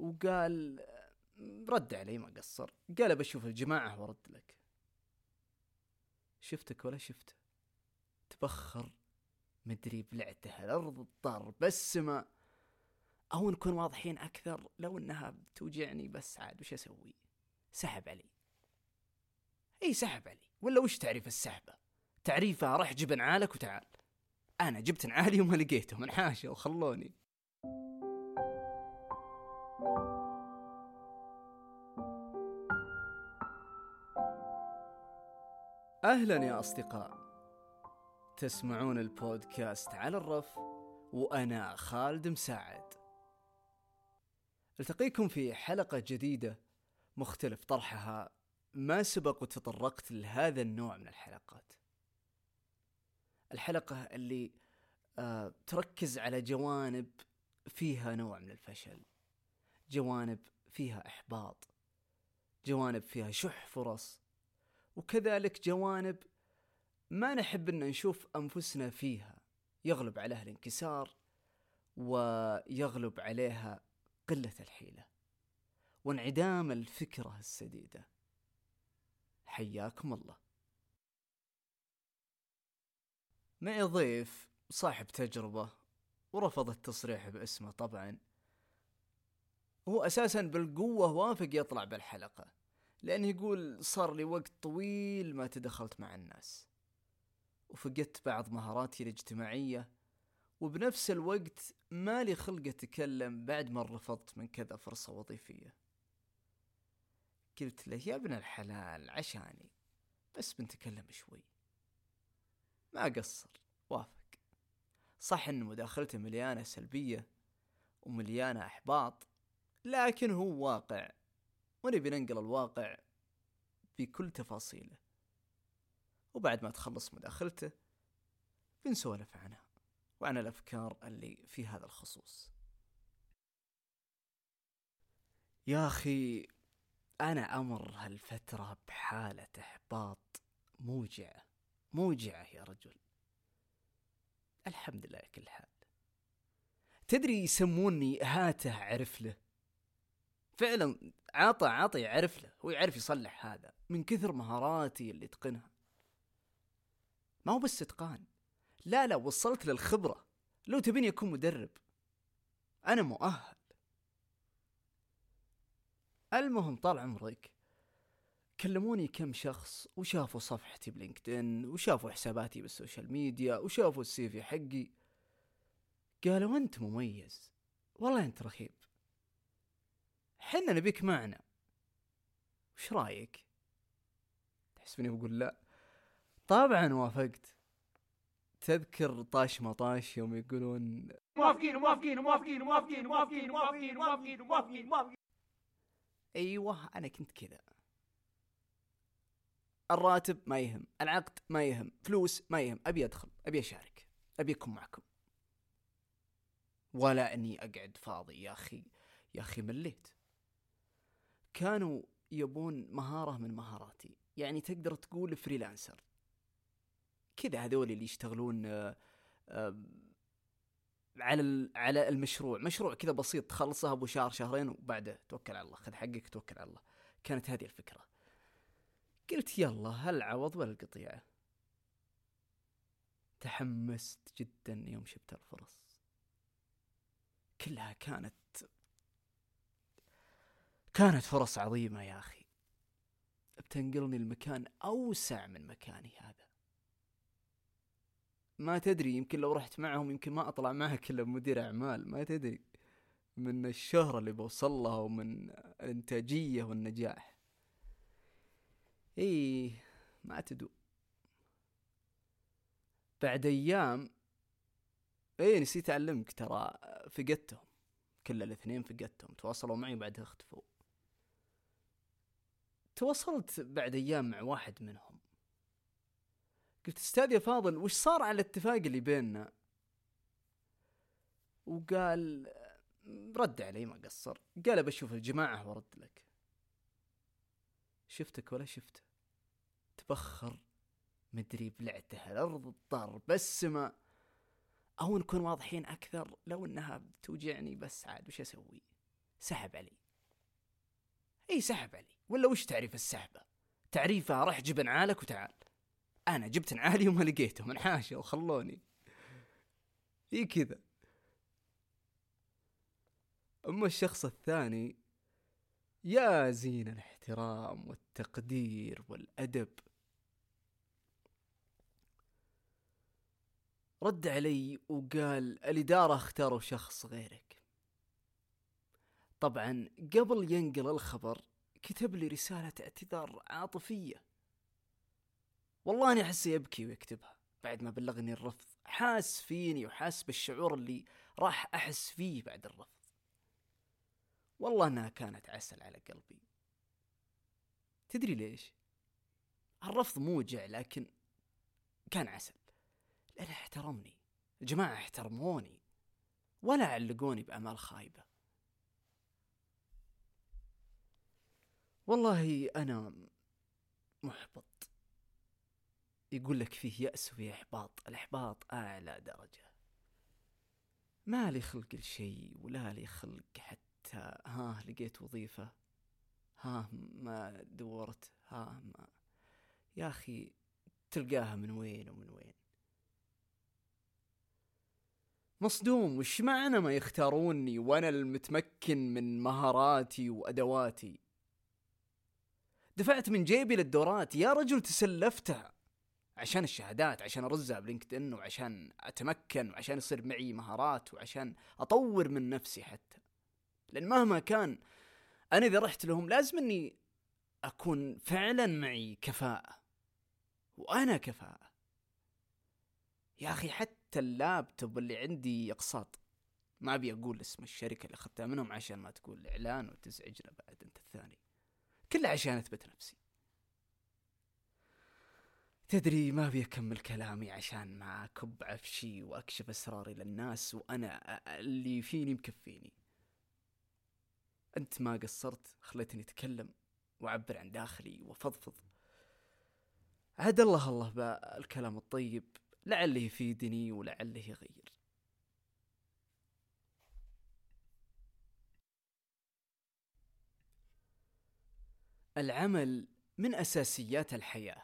وقال رد علي ما قصر. قال بشوف الجماعة ورد لك. شفتك ولا شفته. تبخر. مدري بلعته الأرض الضرب السماء أو نكون واضحين أكثر لو أنها بتوجعني بس عاد وش أسوي؟ سحب علي. إي سحب علي. ولا وش تعريف السحبة؟ تعريفها رح جيب نعالك وتعال. أنا جبت نعالي وما لقيتهم انحاشوا وخلوني أهلا يا أصدقاء. تسمعون البودكاست على الرف وأنا خالد مساعد. ألتقيكم في حلقة جديدة مختلف طرحها ما سبق وتطرقت لهذا النوع من الحلقات الحلقة اللي آه تركز على جوانب فيها نوع من الفشل. جوانب فيها إحباط جوانب فيها شح فرص وكذلك جوانب ما نحب إن نشوف أنفسنا فيها. يغلب عليها الانكسار ويغلب عليها قلة الحيلة وانعدام الفكرة السديدة. حياكم الله. معي ضيف صاحب تجربة ورفض التصريح باسمه طبعا. هو أساسا بالقوة وافق يطلع بالحلقة لأنه يقول صار لي وقت طويل ما تدخلت مع الناس. وفقدت بعض مهاراتي الاجتماعية وبنفس الوقت مالي خلق أتكلم بعد ما رفضت من كذا فرصة وظيفية. قلت له يا ابن الحلال عشاني بس بنتكلم شوي. ما قصر وافق. صح ان مداخلته مليانة سلبية ومليانة إحباط لكن هو واقع. ونبي ننقل الواقع بكل تفاصيله. وبعد ما تخلص مداخلته بنسولف عنها وعن الأفكار اللي في هذا الخصوص. يا أخي أنا أمر هالفترة بحالة إحباط موجعة موجعة يا رجل. الحمد لله كل حال. تدري يسموني هاته عرف له فعلا عطى عطى يعرف له هو يعرف يصلح هذا من كثر مهاراتي اللي اتقنها ما هو بس إتقان. لا لا وصلت للخبرة. لو تبيني اكون مدرب. أنا مؤهل. المهم طال عمرك كلموني كم شخص وشافوا صفحتي ب LinkedIn وشافوا حساباتي بال social media وشافوا ال CV حقي. قالوا أنت مميز. والله أنت رهيب. حنا نبيك معنا. وش رايك؟ تحسبني بقول لا. طبعا وافقت. تذكر طاش مطاش يوم يقولون موافقين موافقين موافقين موافقين موافقين موافقين موافقين موافقين. أيوه أنا كنت كذا. الراتب ما يهم العقد ما يهم فلوس ما يهم. أبي أدخل أبي أشارك أبي أكون معكم. ولا أني أقعد فاضي. يا أخي يا أخي مليت. كانوا يبون مهارة من مهاراتي. يعني تقدر تقول فريلانسر كذا هذول اللي يشتغلون آه، آه، على على المشروع. مشروع كذا بسيط تخلصه أبو شهر شهرين وبعده توكل على الله خذ حقك توكل على الله. كانت هذه الفكرة. قلت يلا هل عوض ولا القطيعة؟ تحمست جدا يوم شفت الفرص. كلها كانت كانت فرص عظيمة يا أخي. بتنقلني المكان أوسع من مكاني هذا. ما تدري يمكن لو رحت معهم يمكن ما أطلع معك إلا مدير أعمال ما تدري. من الشهرة اللي بوصل لها ومن الانتاجية والنجاح. إي ما تدو. بعد أيام إي نسيت أعلمك ترى فقدتهم. كل الاثنين فقدتهم. تواصلوا معي بعدها اختفوا. تواصلت بعد أيام مع واحد منهم. قلت أستاذ يا فاضل وش صار على الاتفاق اللي بيننا؟ وقال رد علي ما قصر. قال بشوف الجماعة ورد لك. شفتك ولا شفته تبخر مدري بلعته الأرض الضرب السماء أو نكون واضحين أكثر لو أنها بتوجعني بس عاد وش أسوي؟ سحب علي. إي سحب علي. ولا وش تعريف السحبة؟ تعريفها رح جبن عالك وتعال. أنا جبت نعالي وما لقيتهم انحاشوا وخلوني إي كذا. أما الشخص الثاني يا زين الاحترام والتقدير والأدب. رد علي وقال الإدارة اختاروا شخص غيرك. طبعا قبل ينقل الخبر كتب لي رسالة اعتذار عاطفية. والله اني احسه يبكي ويكتبها. بعد ما بلغني الرفض حاس فيني وحاس بالشعور اللي راح أحس فيه بعد الرفض. والله أنها كانت عسل على قلبي. تدري ليش؟ الرفض موجع لكن كان عسل. لأنه احترمني. الجماعة احترموني. ولا علقوني بأعمال خايبة. والله أنا محبط. يقول لك فيه يأس وفيه إحباط. الإحباط أعلى درجة. ما لي خلق لشيء ولا لي خلق حتى. ها لقيت وظيفة. ها ما دورت. ها ما. يا أخي تلقاها من وين ومن وين؟ مصدوم. وش معنى ما يختاروني وأنا المتمكن من مهاراتي وأدواتي؟ دفعت من جيبي للدورات يا رجل تسلفتها. عشان الشهادات عشان أرزها بلينكد ان وعشان أتمكن وعشان يصير معي مهارات وعشان أطور من نفسي حتى. لأن مهما كان أنا إذا رحت لهم لازم إني أكون فعلا معي كفاءة. وأنا كفاءة. يا أخي حتى اللابتوب اللي عندي اقساط ما أبي أقول اسم الشركة اللي أخذتها منهم عشان ما تقول إعلان وتزعجنا بعد أنت الثاني. كله عشان أثبت نفسي. تدري ما ابي أكمل كلامي عشان ما أكب عفشي وأكشف أسراري للناس وأنا اللي فيني مكفيني. أنت ما قصرت خليتني أتكلم وأعبر عن داخلي وفضفض. عاد الله الله بالكلام الطيب لعله يفيدني ولعله يغير. العمل من أساسيات الحياة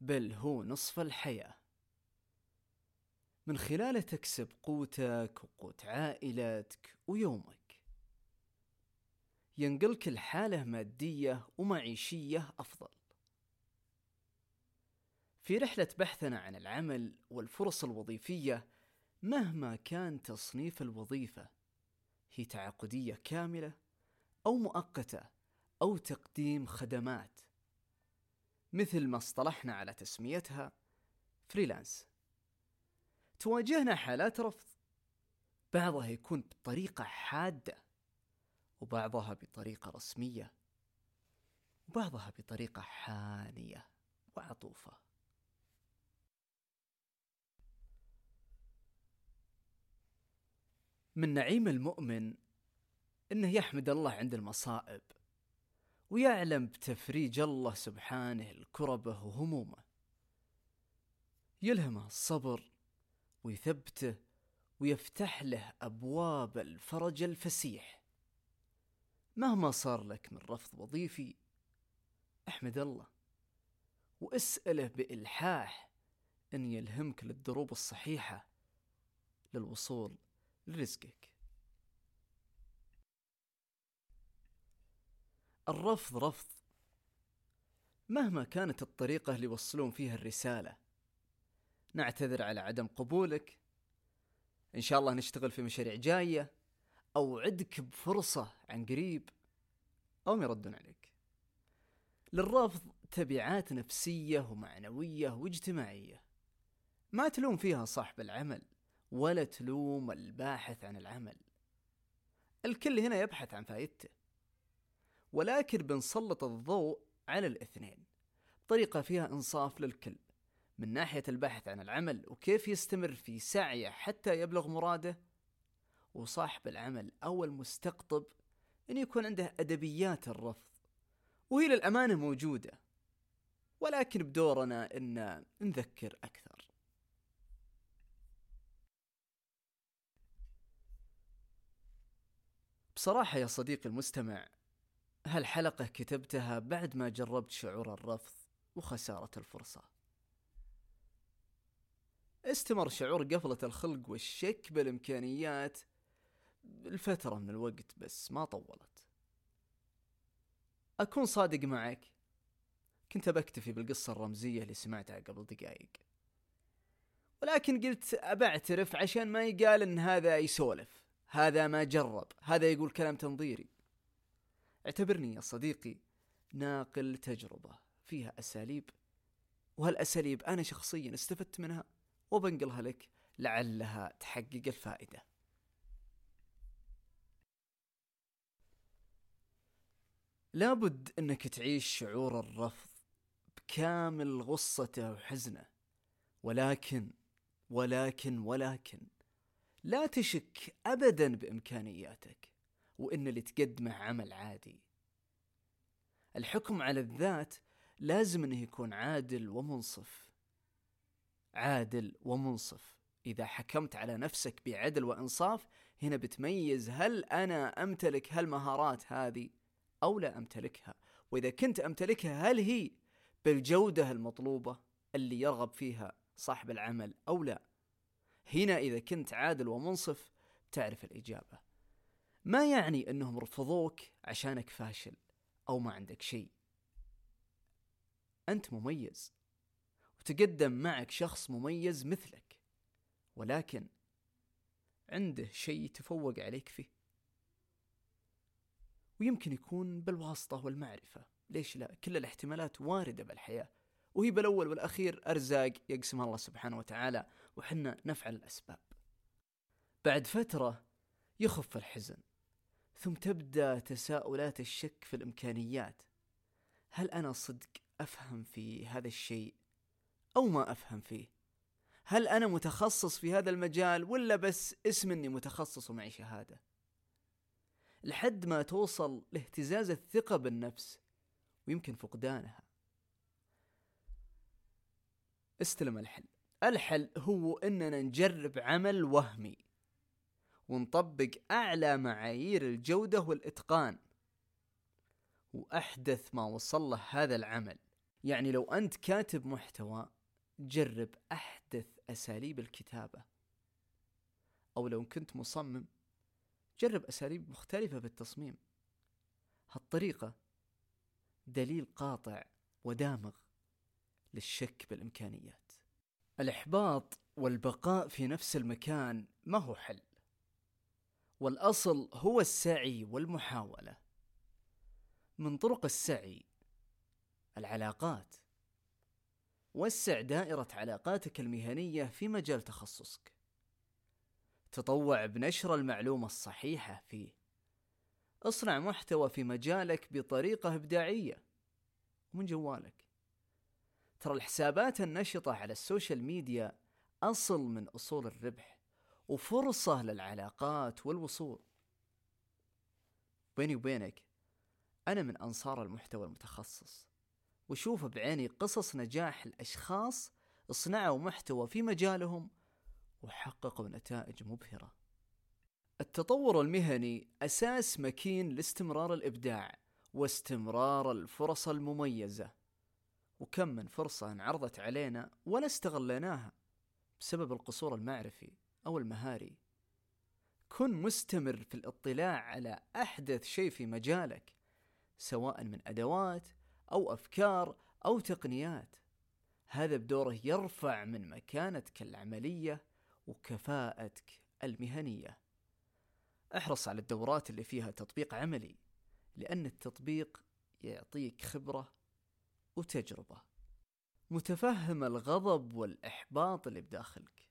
بل هو نصف الحياة. من خلاله تكسب قوتك وقوت عائلتك ويومك ينقلك الحاله مادية ومعيشية أفضل. في رحلة بحثنا عن العمل والفرص الوظيفية مهما كان تصنيف الوظيفة هي تعاقدية كاملة أو مؤقتة. أو تقديم خدمات. مثل ما اصطلحنا على تسميتها فريلانس. تواجهنا حالات رفض. بعضها يكون بطريقة حادة وبعضها بطريقة رسمية وبعضها بطريقة حانية وعطوفة. من نعيم المؤمن إنه يحمد الله عند المصائب. ويعلم بتفريج الله سبحانه لكربه وهمومه. يلهمه الصبر ويثبته ويفتح له أبواب الفرج الفسيح. مهما صار لك من رفض وظيفي أحمد الله وأسأله بإلحاح إن يلهمك للدروب الصحيحة للوصول لرزقك. الرفض رفض. مهما كانت الطريقة اللي يوصلون فيها الرسالة نعتذر على عدم قبولك. إن شاء الله نشتغل في مشاريع جاية. أوعدك بفرصة عن قريب أو يردون عليك. للرفض تبعات نفسية ومعنوية واجتماعية. ما تلوم فيها صاحب العمل ولا تلوم الباحث عن العمل. الكل هنا يبحث عن فائدته. ولكن بنسلط الضوء على الاثنين. بطريقة فيها إنصاف للكل من ناحية البحث عن العمل وكيف يستمر في سعيه حتى يبلغ مراده وصاحب العمل أو المستقطب أن يكون عنده أدبيات الرفض وهي للأمانة موجودة ولكن بدورنا أن نذكر أكثر. بصراحة يا صديقي المستمع هالحلقة كتبتها بعد ما جربت شعور الرفض وخسارة الفرصة. استمر شعور قفلة الخلق والشك بالإمكانيات. لفترة من الوقت بس ما طولت. أكون صادق معك. كنت بكتفي بالقصة الرمزية اللي سمعتها قبل دقايق. ولكن قلت أبعترف عشان ما يقال إن هذا يسولف. هذا ما جرب. هذا يقول كلام تنظيري. اعتبرني يا صديقي ناقل تجربة فيها أساليب وهالأساليب أنا شخصيا استفدت منها وبنقلها لك لعلها تحقق الفائدة. لابد أنك تعيش شعور الرفض بكامل غصته وحزنه. ولكن ولكن ولكن لا تشك ابدا بإمكانياتك. وإن اللي تقدمه عمل عادي. الحكم على الذات لازم إنه يكون عادل ومنصف. عادل ومنصف. إذا حكمت على نفسك بعدل وإنصاف هنا بتميز هل أنا أمتلك هالمهارات هذه أو لا أمتلكها. وإذا كنت أمتلكها هل هي بالجودة المطلوبة اللي يرغب فيها صاحب العمل أو لا؟ هنا إذا كنت عادل ومنصف تعرف الإجابة. ما يعني أنهم رفضوك عشانك فاشل أو ما عندك شيء. أنت مميز وتقدم معك شخص مميز مثلك ولكن عنده شيء تفوق عليك فيه. ويمكن يكون بالواسطة والمعرفة. ليش لا؟ كل الاحتمالات واردة بالحياة وهي بالأول والأخير أرزاق يقسمها الله سبحانه وتعالى وحنا نفعل الأسباب. بعد فترة يخف الحزن. ثم تبدأ تساؤلات الشك في الإمكانيات. هل أنا صدق أفهم في هذا الشيء أو ما أفهم فيه؟ هل أنا متخصص في هذا المجال ولا بس اسم أني متخصص ومعي شهادة؟ لحد ما توصل لاهتزاز الثقة بالنفس ويمكن فقدانها. استلم الحل الحل هو أننا نجرب عمل وهمي. ونطبق أعلى معايير الجودة والإتقان. وأحدث ما وصل له هذا العمل. يعني لو أنت كاتب محتوى جرب أحدث أساليب الكتابة. أو لو كنت مصمم جرب أساليب مختلفة بالتصميم. هالطريقة دليل قاطع ودامغ للشك بالإمكانيات. الإحباط والبقاء في نفس المكان ما هو حل. والأصل هو السعي والمحاولة. من طرق السعي العلاقات. وسع دائرة علاقاتك المهنية في مجال تخصصك. تطوع بنشر المعلومة الصحيحة فيه. اصنع محتوى في مجالك بطريقة إبداعية من جوالك. ترى الحسابات النشطة على السوشيال ميديا أصل من أصول الربح. وفرصة للعلاقات والوصول. بيني وبينك أنا من أنصار المحتوى المتخصص وشوف بعيني قصص نجاح الأشخاص صنعوا محتوى في مجالهم وحققوا نتائج مبهرة. التطور المهني أساس مكين لاستمرار الإبداع واستمرار الفرص المميزة. وكم من فرصة انعرضت علينا ولا استغليناها بسبب القصور المعرفي أو المهاري. كن مستمر في الاطلاع على أحدث شيء في مجالك سواء من أدوات أو أفكار أو تقنيات. هذا بدوره يرفع من مكانتك العملية وكفاءتك المهنية. احرص على الدورات اللي فيها تطبيق عملي لأن التطبيق يعطيك خبرة وتجربة. متفهم الغضب والإحباط اللي بداخلك.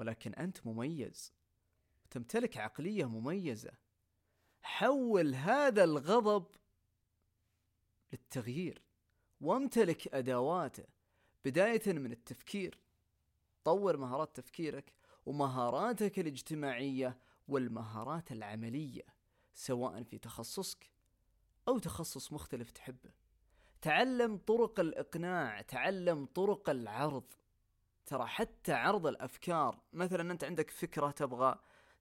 ولكن أنت مميز. تمتلك عقلية مميزة. حول هذا الغضب للتغيير. وامتلك أدواته. بداية من التفكير. طور مهارات تفكيرك ومهاراتك الاجتماعية والمهارات العملية. سواء في تخصصك أو تخصص مختلف تحبه. تعلم طرق الإقناع. تعلم طرق العرض. ترى حتى عرض الأفكار مثلا أنت عندك فكرة تبغى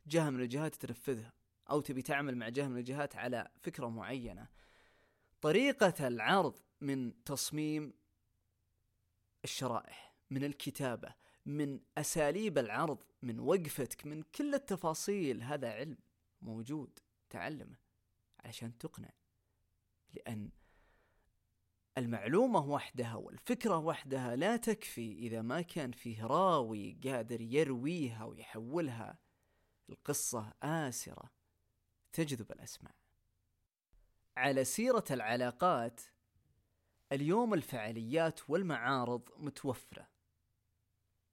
جهة من الجهات تنفذها أو تبي تعمل مع جهة من الجهات على فكرة معينة. طريقة العرض من تصميم الشرائح من الكتابة من أساليب العرض من وقفتك من كل التفاصيل هذا علم موجود تعلمه علشان تقنع. لأن المعلومة وحدها والفكرة وحدها لا تكفي إذا ما كان فيه راوي قادر يرويها ويحولها. القصة آسرة تجذب الأسماع على سيرة العلاقات اليوم الفعاليات والمعارض متوفرة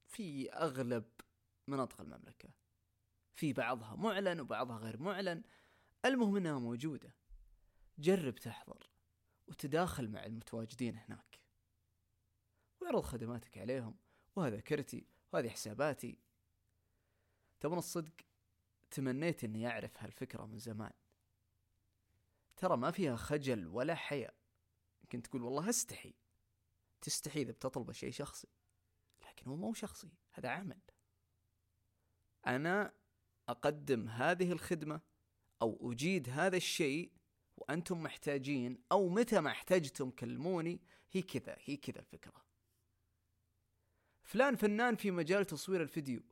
في أغلب مناطق المملكة. في بعضها معلن وبعضها غير معلن. المهم إنها موجودة. جرب تحضر. وتداخل مع المتواجدين هناك. واعرض خدماتك عليهم وهذا كرتي وهذه حساباتي. تبون الصدق؟ تمنيت إني أعرف هالفكرة من زمان. ترى ما فيها خجل ولا حياء. يمكن تقول والله أستحي. تستحي إذا بتطلب شيء شخصي. لكن هو مو شخصي هذا عمل. أنا أقدم هذه الخدمة أو أجيد هذا الشيء وأنتم محتاجين أو متى ما احتجتم كلموني هي كذا هي كذا الفكرة. فلان فنان في مجال تصوير الفيديو.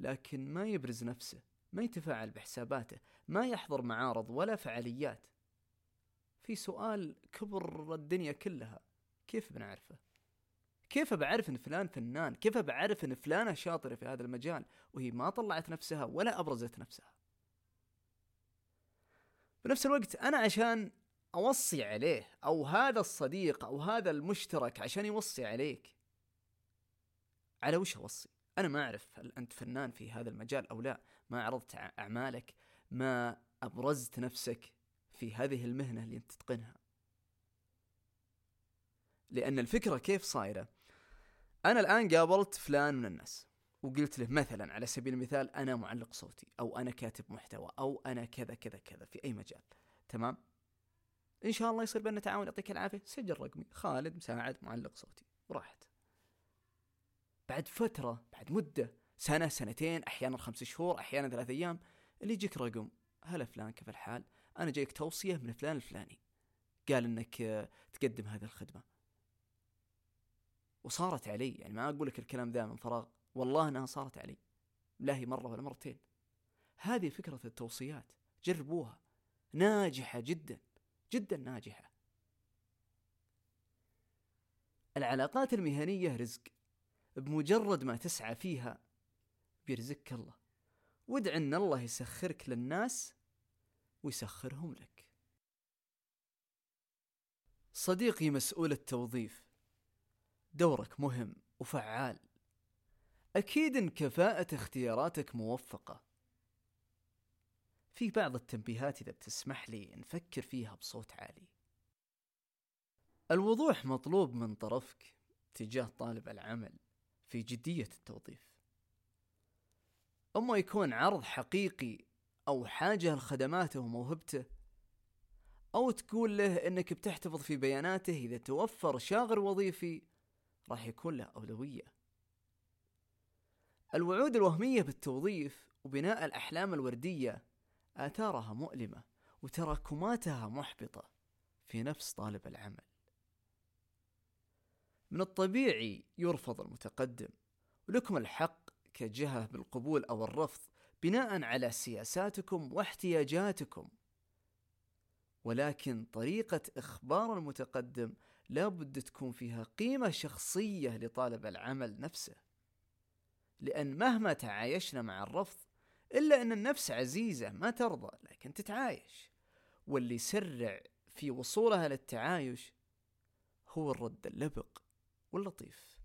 لكن ما يبرز نفسه ما يتفاعل بحساباته ما يحضر معارض ولا فعاليات. في سؤال كبر الدنيا كلها كيف بنعرفه؟ كيف بعرف إن فلان فنان؟ كيف بعرف إن فلانة شاطرة في هذا المجال؟ وهي ما طلعت نفسها ولا أبرزت نفسها. بنفس الوقت أنا عشان أوصي عليه أو هذا الصديق أو هذا المشترك عشان يوصي عليك. على وش أوصي؟ أنا ما أعرف هل أنت فنان في هذا المجال أو لا. ما عرضت أعمالك ما أبرزت نفسك في هذه المهنة اللي أنت تتقنها. لأن الفكرة كيف صايرة؟ أنا الآن قابلت فلان من الناس. وقلت له مثلا على سبيل المثال أنا معلق صوتي أو أنا كاتب محتوى أو أنا كذا كذا كذا في أي مجال تمام؟ إن شاء الله يصير بيننا تعاون يعطيك العافية. سجل رقمي. خالد مساعد معلق صوتي. وراحت بعد فترة بعد مدة سنة سنتين أحيانا خمس شهور أحيانا ثلاث أيام اللي يجيك رقم. هلا فلان كيف الحال؟ أنا جايك توصية من فلان الفلاني. قال إنك تقدم هذه الخدمة. وصارت علي. يعني ما أقول لك الكلام ذا من فراغ. والله أنها صارت علي. لا هي مرة ولا مرتين. هذه فكرة التوصيات. جربوها. ناجحة جدا. جدا ناجحة. العلاقات المهنية رزق. بمجرد ما تسعى فيها بيرزقك الله. وادع أن الله يسخرك للناس ويسخرهم لك. صديقي مسؤول التوظيف. دورك مهم وفعال. أكيد إن كفاءة اختياراتك موفقة. في بعض التنبيهات إذا بتسمح لي نفكر فيها بصوت عالي. الوضوح مطلوب من طرفك تجاه طالب العمل في جدية التوظيف. أما يكون عرض حقيقي أو حاجة لخدماته وموهبته أو تقول له أنك بتحتفظ في بياناته إذا توفر شاغر وظيفي راح يكون له أولوية. الوعود الوهمية بالتوظيف وبناء الأحلام الوردية آثارها مؤلمة وتراكماتها محبطة في نفس طالب العمل. من الطبيعي يرفض المتقدم ولكم الحق كجهة بالقبول أو الرفض بناء على سياساتكم واحتياجاتكم. ولكن طريقة إخبار المتقدم لابد تكون فيها قيمة شخصية لطالب العمل نفسه. لأن مهما تعايشنا مع الرفض إلا أن النفس عزيزة ما ترضى لكن تتعايش. واللي يسرع في وصولها للتعايش هو الرد اللبق واللطيف.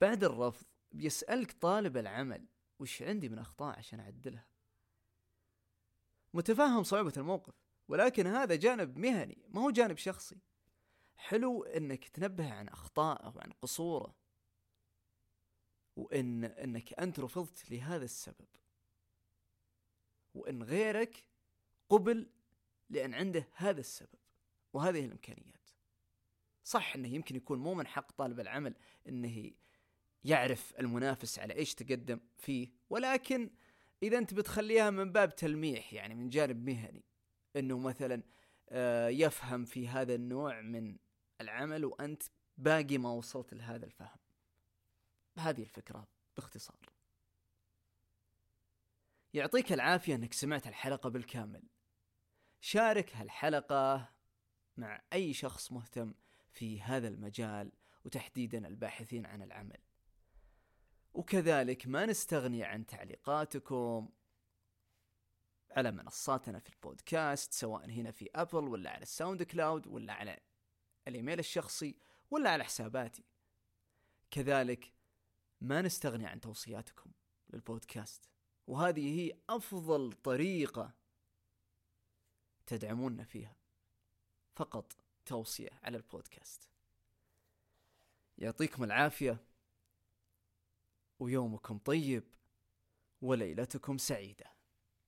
بعد الرفض بيسألك طالب العمل وش عندي من أخطاء عشان أعدلها؟ متفهم صعوبة الموقف ولكن هذا جانب مهني ما هو جانب شخصي. حلو إنك تنبه عن أخطائه وعن قصوره وإن إنك أنت رفضت لهذا السبب. وإن غيرك قبل لأن عنده هذا السبب وهذه الإمكانيات. صح إنه يمكن يكون مو من حق طالب العمل إنه يعرف المنافس على إيش تقدم فيه ولكن إذا أنت بتخليها من باب تلميح يعني من جانب مهني إنه مثلا آه، يفهم في هذا النوع من العمل وأنت باقي ما وصلت لهذا الفهم. هذه الفكرة باختصار. يعطيك العافية إنك سمعت الحلقة بالكامل. شارك هالحلقة مع أي شخص مهتم في هذا المجال وتحديدا الباحثين عن العمل. وكذلك ما نستغني عن تعليقاتكم على منصاتنا في البودكاست سواء هنا في أبل ولا على ال SoundCloud ولا على الإيميل الشخصي ولا على حساباتي. كذلك ما نستغني عن توصياتكم للبودكاست. وهذه هي أفضل طريقة تدعمونا فيها. فقط توصية على البودكاست. يعطيكم العافية. ويومكم طيب. وليلتكم سعيدة.